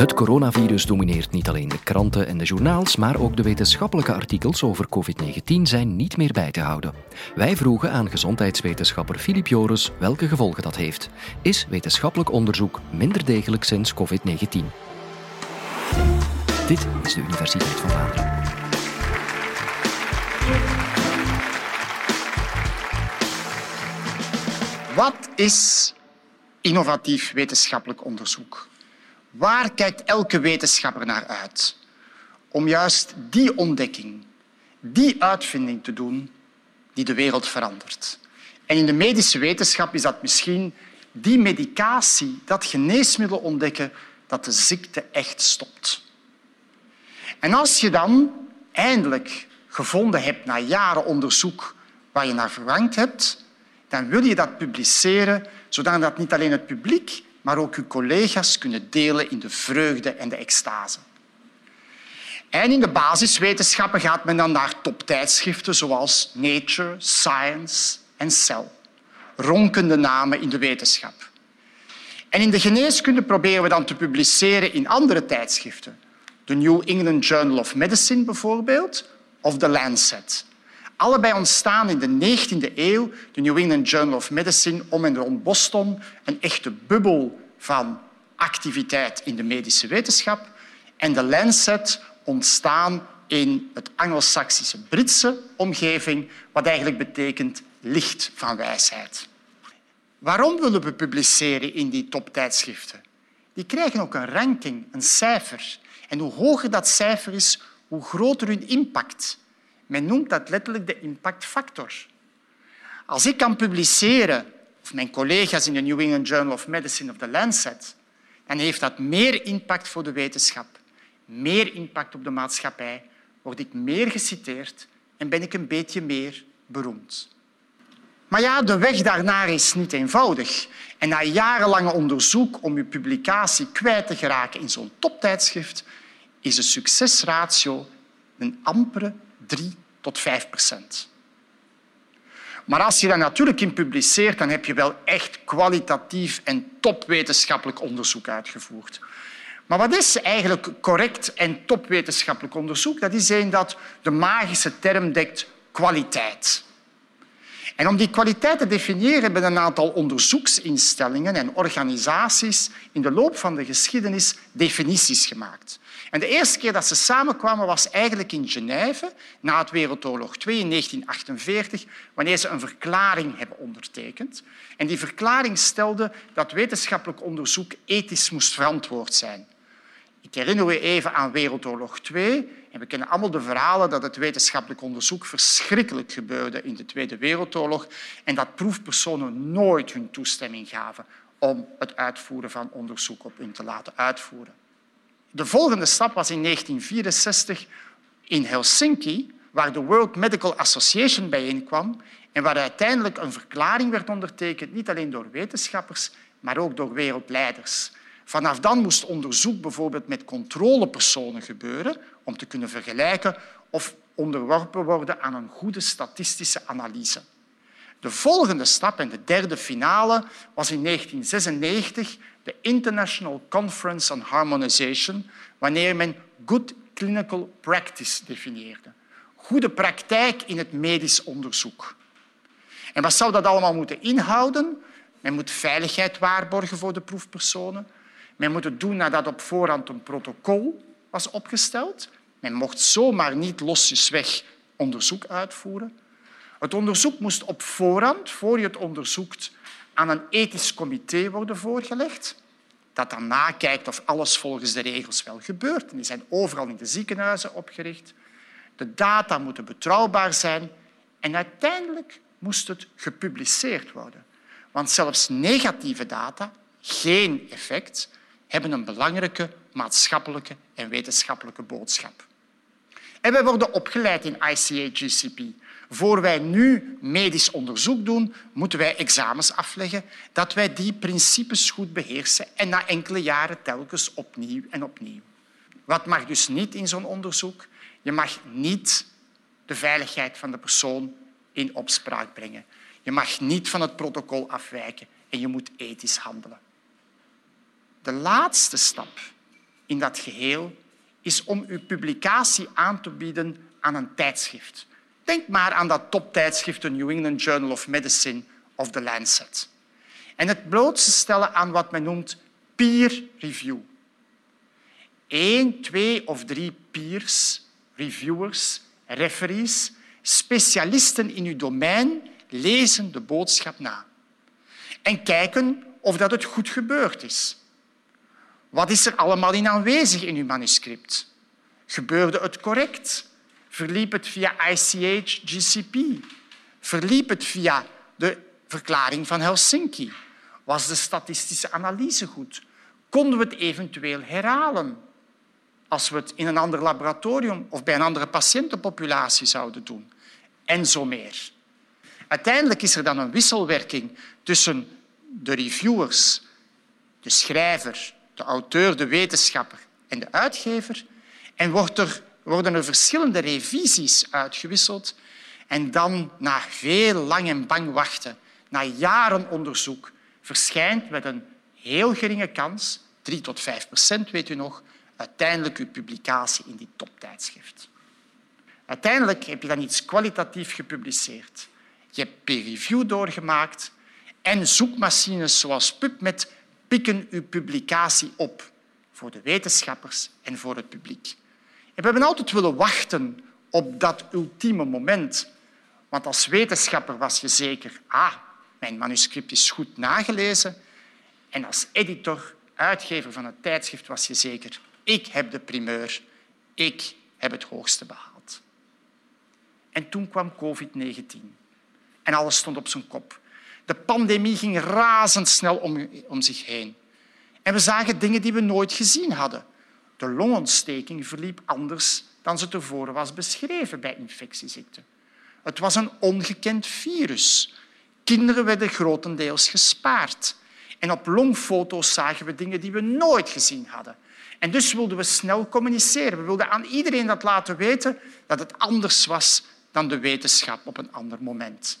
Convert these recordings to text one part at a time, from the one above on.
Het coronavirus domineert niet alleen de kranten en de journaals, maar ook de wetenschappelijke artikels over COVID-19 zijn niet meer bij te houden. Wij vroegen aan gezondheidswetenschapper Filip Joris welke gevolgen dat heeft. Is wetenschappelijk onderzoek minder degelijk sinds COVID-19? Dit is de Universiteit van Vlaanderen. Wat is innovatief wetenschappelijk onderzoek? Waar kijkt elke wetenschapper naar uit? Om juist die ontdekking, die uitvinding te doen die de wereld verandert. En in de medische wetenschap is dat misschien die medicatie, dat geneesmiddel ontdekken dat de ziekte echt stopt. En als je dan eindelijk gevonden hebt na jaren onderzoek waar je naar verlangd hebt, dan wil je dat publiceren, zodat niet alleen het publiek, maar ook uw collega's kunnen delen in de vreugde en de extase. En in de basiswetenschappen gaat men dan naar toptijdschriften zoals Nature, Science en Cell. Ronkende namen in de wetenschap. En in de geneeskunde proberen we dan te publiceren in andere tijdschriften. De New England Journal of Medicine bijvoorbeeld, of The Lancet. Allebei ontstaan in de 19e eeuw, de New England Journal of Medicine, om en rond Boston, een echte bubbel van activiteit in de medische wetenschap. En de Lancet ontstaan in het Anglo-Saxische Britse omgeving, wat eigenlijk betekent licht van wijsheid. Waarom willen we publiceren in die toptijdschriften? Die krijgen ook een ranking, een cijfer. En hoe hoger dat cijfer is, hoe groter hun impact. Men noemt dat letterlijk de impactfactor. Als ik kan publiceren, of mijn collega's in de New England Journal of Medicine of The Lancet, dan heeft dat meer impact voor de wetenschap, meer impact op de maatschappij, word ik meer geciteerd en ben ik een beetje meer beroemd. Maar ja, de weg daarnaar is niet eenvoudig. En na jarenlange onderzoek om je publicatie kwijt te geraken in zo'n toptijdschrift, is de succesratio een ampere 3 tot 5 procent. Maar als je daar natuurlijk in publiceert, dan heb je wel echt kwalitatief en topwetenschappelijk onderzoek uitgevoerd. Maar wat is eigenlijk correct en topwetenschappelijk onderzoek? Dat is een dat de magische term dekt kwaliteit. En om die kwaliteit te definiëren hebben een aantal onderzoeksinstellingen en organisaties in de loop van de geschiedenis definities gemaakt. En de eerste keer dat ze samenkwamen was eigenlijk in Genève, na het Wereldoorlog II in 1948, wanneer ze een verklaring hebben ondertekend. En die verklaring stelde dat wetenschappelijk onderzoek ethisch moest verantwoord zijn. Ik herinner u even aan Wereldoorlog II. En we kennen allemaal de verhalen dat het wetenschappelijk onderzoek verschrikkelijk gebeurde in de Tweede Wereldoorlog en dat proefpersonen nooit hun toestemming gaven om het uitvoeren van onderzoek op hun te laten uitvoeren. De volgende stap was in 1964 in Helsinki, waar de World Medical Association bijeenkwam en waar uiteindelijk een verklaring werd ondertekend, niet alleen door wetenschappers, maar ook door wereldleiders. Vanaf dan moest onderzoek bijvoorbeeld met controlepersonen gebeuren om te kunnen vergelijken of onderworpen worden aan een goede statistische analyse. De volgende stap en de derde finale was in 1996 de International Conference on Harmonization, wanneer men good clinical practice definieerde. Goede praktijk in het medisch onderzoek. En wat zou dat allemaal moeten inhouden? Men moet veiligheid waarborgen voor de proefpersonen. Men moet het doen nadat op voorhand een protocol was opgesteld. Men mocht zomaar niet losjesweg onderzoek uitvoeren. Het onderzoek moest op voorhand, voor je het onderzoekt, aan een ethisch comité worden voorgelegd, dat dan nakijkt of alles volgens de regels wel gebeurt. Die zijn overal in de ziekenhuizen opgericht. De data moeten betrouwbaar zijn en uiteindelijk moest het gepubliceerd worden. Want zelfs negatieve data, geen effect, hebben een belangrijke maatschappelijke en wetenschappelijke boodschap. En wij worden opgeleid in ICA-GCP. Voor wij nu medisch onderzoek doen, moeten wij examens afleggen, dat wij die principes goed beheersen en na enkele jaren telkens opnieuw en opnieuw. Wat mag dus niet in zo'n onderzoek? Je mag niet de veiligheid van de persoon in opspraak brengen. Je mag niet van het protocol afwijken en je moet ethisch handelen. De laatste stap in dat geheel is om uw publicatie aan te bieden aan een tijdschrift. Denk maar aan dat toptijdschrift, de New England Journal of Medicine of The Lancet. En het blootstellen aan wat men noemt peer review. Eén, twee of drie peers, reviewers, referees, specialisten in uw domein lezen de boodschap na en kijken of dat het goed gebeurd is. Wat is er allemaal in aanwezig in uw manuscript? Gebeurde het correct? Verliep het via ICH GCP? Verliep het via de verklaring van Helsinki? Was de statistische analyse goed? Konden we het eventueel herhalen als we het in een ander laboratorium of bij een andere patiëntenpopulatie zouden doen? En zo meer. Uiteindelijk is er dan een wisselwerking tussen de reviewers, de schrijver, de auteur, de wetenschapper en de uitgever en wordt er, worden er verschillende revisies uitgewisseld en dan, na veel lang en bang wachten, na jaren onderzoek, verschijnt met een heel geringe kans, 3 tot 5 procent weet u nog, uiteindelijk uw publicatie in die toptijdschrift. Uiteindelijk heb je dan iets kwalitatief gepubliceerd. Je hebt peer review doorgemaakt en zoekmachines zoals PubMed pikken uw publicatie op voor de wetenschappers en voor het publiek. En we hebben altijd willen wachten op dat ultieme moment. Want als wetenschapper was je zeker, ah, mijn manuscript is goed nagelezen. En als editor, uitgever van het tijdschrift, was je zeker, ik heb de primeur, ik heb het hoogste behaald. En toen kwam COVID-19 en alles stond op zijn kop. De pandemie ging razendsnel om, om zich heen. En we zagen dingen die we nooit gezien hadden. De longontsteking verliep anders dan ze tevoren was beschreven bij infectieziekten. Het was een ongekend virus. Kinderen werden grotendeels gespaard. En op longfoto's zagen we dingen die we nooit gezien hadden. En dus wilden we snel communiceren. We wilden aan iedereen dat laten weten dat het anders was dan de wetenschap op een ander moment.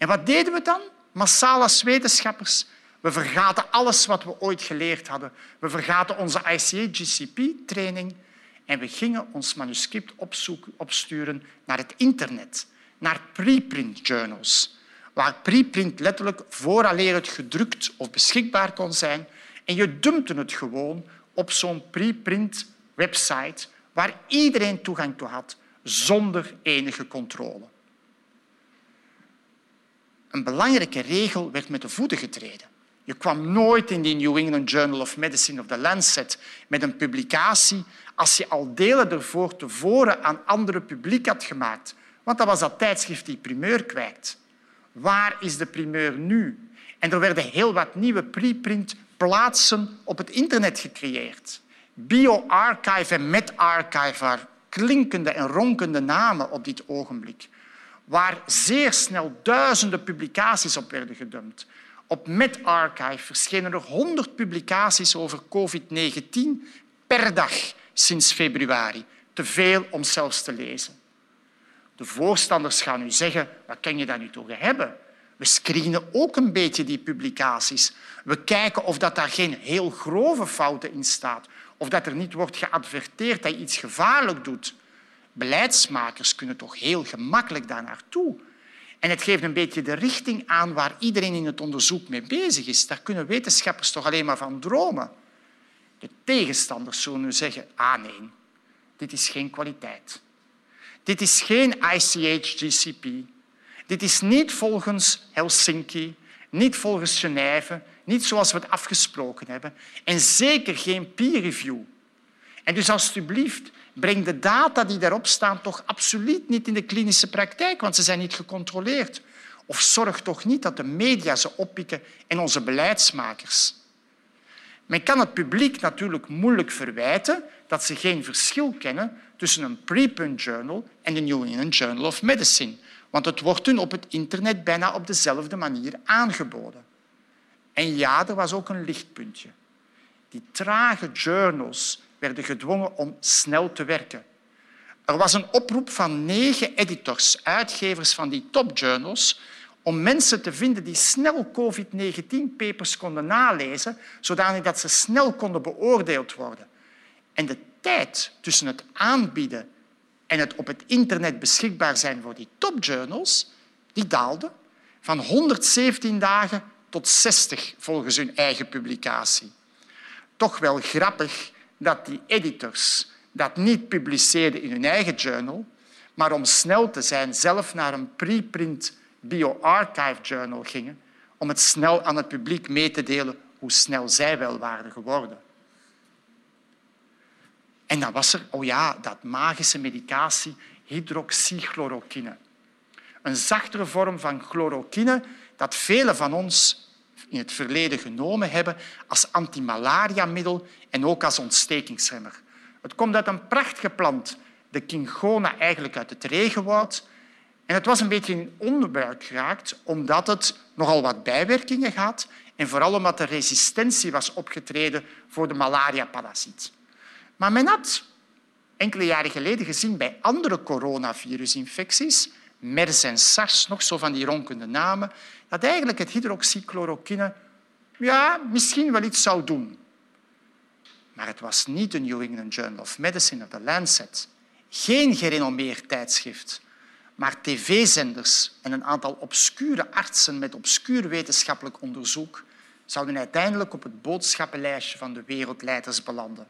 En wat deden we dan? Massaal als wetenschappers. We vergaten alles wat we ooit geleerd hadden. We vergaten onze ICA-GCP-training en we gingen ons manuscript opsturen naar het internet, naar preprint journals, waar preprint letterlijk vooraleer het gedrukt of beschikbaar kon zijn. En je dumpte het gewoon op zo'n preprint website waar iedereen toegang toe had, zonder enige controle. Een belangrijke regel werd met de voeten getreden. Je kwam nooit in die New England Journal of Medicine of The Lancet met een publicatie als je al delen ervoor tevoren aan andere publiek had gemaakt. Want dat was dat tijdschrift die primeur kwijt. Waar is de primeur nu? En er werden heel wat nieuwe preprint plaatsen op het internet gecreëerd. BioArchive en MedArchive, klinkende en ronkende namen op dit ogenblik waar zeer snel duizenden publicaties op werden gedumpt. Op MedArchive verschenen er 100 publicaties over COVID-19 per dag sinds februari. Te veel om zelfs te lezen. De voorstanders gaan nu zeggen, wat kan je daar nu toch hebben? We screenen ook een beetje die publicaties. We kijken of dat daar geen heel grove fouten in staan. Of dat er niet wordt geadverteerd dat je iets gevaarlijk doet beleidsmakers kunnen toch heel gemakkelijk daar naartoe. En het geeft een beetje de richting aan waar iedereen in het onderzoek mee bezig is. Daar kunnen wetenschappers toch alleen maar van dromen. De tegenstanders zullen nu zeggen, ah nee, dit is geen kwaliteit. Dit is geen ICH-GCP. Dit is niet volgens Helsinki, niet volgens Genève, niet zoals we het afgesproken hebben. En zeker geen peer review. En dus alstublieft, breng de data die daarop staan toch absoluut niet in de klinische praktijk, want ze zijn niet gecontroleerd. Of zorg toch niet dat de media ze oppikken en onze beleidsmakers. Men kan het publiek natuurlijk moeilijk verwijten dat ze geen verschil kennen tussen een preprint journal en de New England Journal of Medicine, want het wordt hun op het internet bijna op dezelfde manier aangeboden. En ja, er was ook een lichtpuntje. Die trage journals werden gedwongen om snel te werken. Er was een oproep van negen editors, uitgevers van die topjournals, om mensen te vinden die snel COVID-19-papers konden nalezen, zodanig dat ze snel konden beoordeeld worden. En de tijd tussen het aanbieden en het op het internet beschikbaar zijn voor die topjournals, die daalde van 117 dagen tot 60 volgens hun eigen publicatie. Toch wel grappig dat die editors dat niet publiceerden in hun eigen journal, maar om snel te zijn zelf naar een preprint bioarchive journal gingen om het snel aan het publiek mee te delen hoe snel zij wel waren geworden. En dan was er, oh ja, dat magische medicatie hydroxychloroquine. Een zachtere vorm van chloroquine dat velen van ons in het verleden genomen hebben als antimalariamiddel en ook als ontstekingsremmer. Het komt uit een prachtige plant, de Kingona, eigenlijk uit het regenwoud. En het was een beetje in onderbuik geraakt, omdat het nogal wat bijwerkingen had en vooral omdat er resistentie was opgetreden voor de malaria-parasiet. Maar men had enkele jaren geleden gezien bij andere coronavirusinfecties, MERS en SARS, nog zo van die ronkende namen, dat eigenlijk het hydroxychloroquine ja, misschien wel iets zou doen. Maar het was niet de New England Journal of Medicine of The Lancet. Geen gerenommeerd tijdschrift, maar tv-zenders en een aantal obscure artsen met obscuur wetenschappelijk onderzoek zouden uiteindelijk op het boodschappenlijstje van de wereldleiders belanden.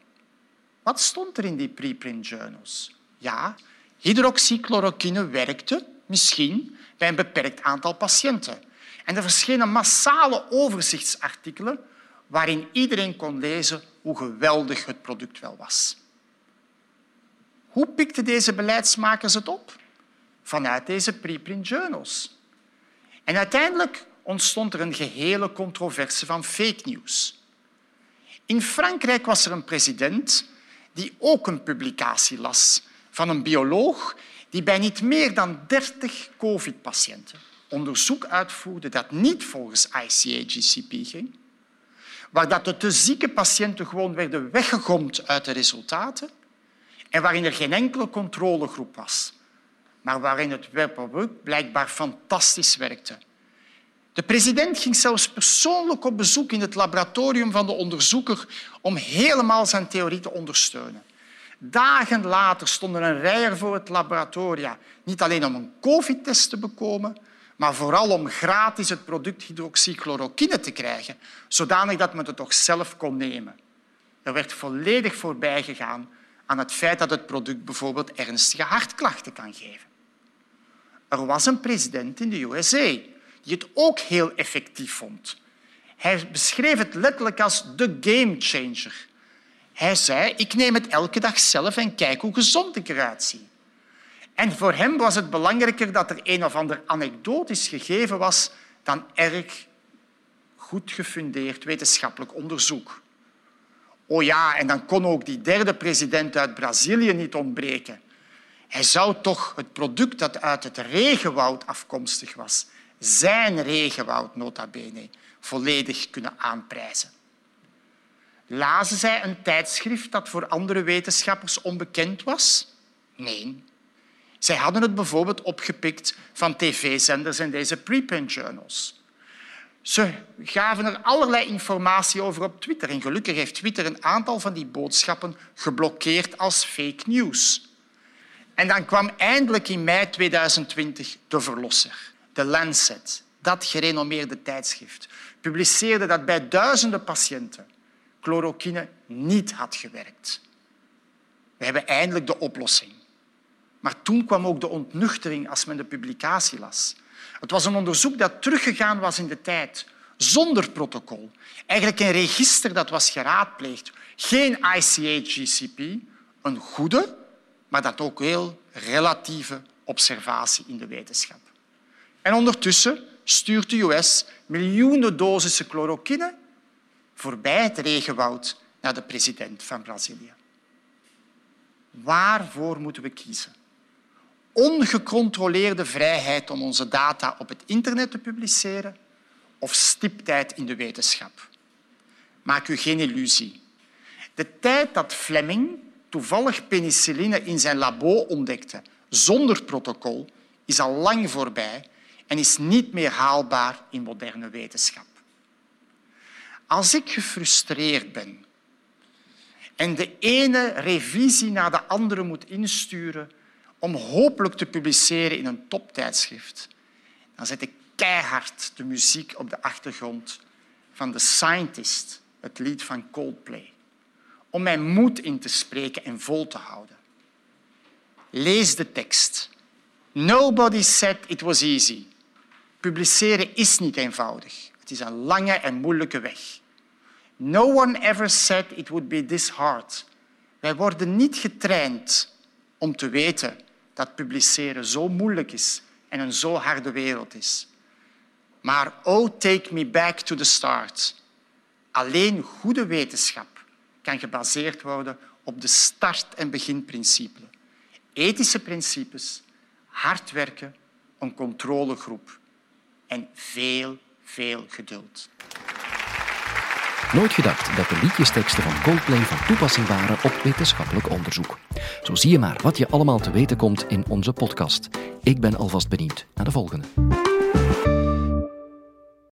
Wat stond er in die preprint journals? Ja, hydroxychloroquine werkte misschien bij een beperkt aantal patiënten. En er verschenen massale overzichtsartikelen waarin iedereen kon lezen hoe geweldig het product wel was. Hoe pikten deze beleidsmakers het op? Vanuit deze preprint journals. En uiteindelijk ontstond er een gehele controverse van fake news. In Frankrijk was er een president die ook een publicatie las van een bioloog die bij niet meer dan 30 covid-patiënten onderzoek uitvoerde dat niet volgens ICA-GCP ging, waar dat de te zieke patiënten gewoon werden weggegomd uit de resultaten en waarin er geen enkele controlegroep was, maar waarin het webproduct blijkbaar fantastisch werkte. De president ging zelfs persoonlijk op bezoek in het laboratorium van de onderzoeker om helemaal zijn theorie te ondersteunen. Dagen later stonden een rijen voor het laboratorium, niet alleen om een covid-test te bekomen, maar vooral om gratis het product hydroxychloroquine te krijgen, zodanig dat men het toch zelf kon nemen. Er werd volledig voorbij gegaan aan het feit dat het product bijvoorbeeld ernstige hartklachten kan geven. Er was een president in de USA die het ook heel effectief vond. Hij beschreef het letterlijk als de game changer. Hij zei, ik neem het elke dag zelf en kijk hoe gezond ik eruit zie. En voor hem was het belangrijker dat er een of ander anekdotisch gegeven was dan erg goed gefundeerd wetenschappelijk onderzoek. Oh ja, en dan kon ook die derde president uit Brazilië niet ontbreken. Hij zou toch het product dat uit het regenwoud afkomstig was, zijn regenwoud nota bene, volledig kunnen aanprijzen. Lazen zij een tijdschrift dat voor andere wetenschappers onbekend was? Nee. Zij hadden het bijvoorbeeld opgepikt van tv-zenders en deze preprint journals. Ze gaven er allerlei informatie over op Twitter. En gelukkig heeft Twitter een aantal van die boodschappen geblokkeerd als fake news. En dan kwam eindelijk in mei 2020 de verlosser. De Lancet, dat gerenommeerde tijdschrift, publiceerde dat bij duizenden patiënten chloroquine niet had gewerkt. We hebben eindelijk de oplossing. Maar toen kwam ook de ontnuchtering als men de publicatie las. Het was een onderzoek dat teruggegaan was in de tijd, zonder protocol. Eigenlijk een register dat was geraadpleegd. Geen ICH-GCP, een goede, maar dat ook heel relatieve observatie in de wetenschap. En ondertussen stuurt de US miljoenen dosissen chloroquine voorbij het regenwoud naar de president van Brazilië. Waarvoor moeten we kiezen? ongecontroleerde vrijheid om onze data op het internet te publiceren of stiptijd in de wetenschap. Maak u geen illusie. De tijd dat Fleming toevallig penicilline in zijn labo ontdekte zonder protocol is al lang voorbij en is niet meer haalbaar in moderne wetenschap. Als ik gefrustreerd ben en de ene revisie na de andere moet insturen om hopelijk te publiceren in een toptijdschrift, dan zet ik keihard de muziek op de achtergrond van The Scientist, het lied van Coldplay, om mijn moed in te spreken en vol te houden. Lees de tekst. Nobody said it was easy. Publiceren is niet eenvoudig. Het is een lange en moeilijke weg. No one ever said it would be this hard. Wij worden niet getraind om te weten dat publiceren zo moeilijk is en een zo harde wereld is. Maar oh, take me back to the start. Alleen goede wetenschap kan gebaseerd worden op de start- en beginprincipes. Ethische principes, hard werken, een controlegroep en veel, veel geduld. Nooit gedacht dat de liedjesteksten van Coldplay van toepassing waren op wetenschappelijk onderzoek. Zo zie je maar wat je allemaal te weten komt in onze podcast. Ik ben alvast benieuwd naar de volgende.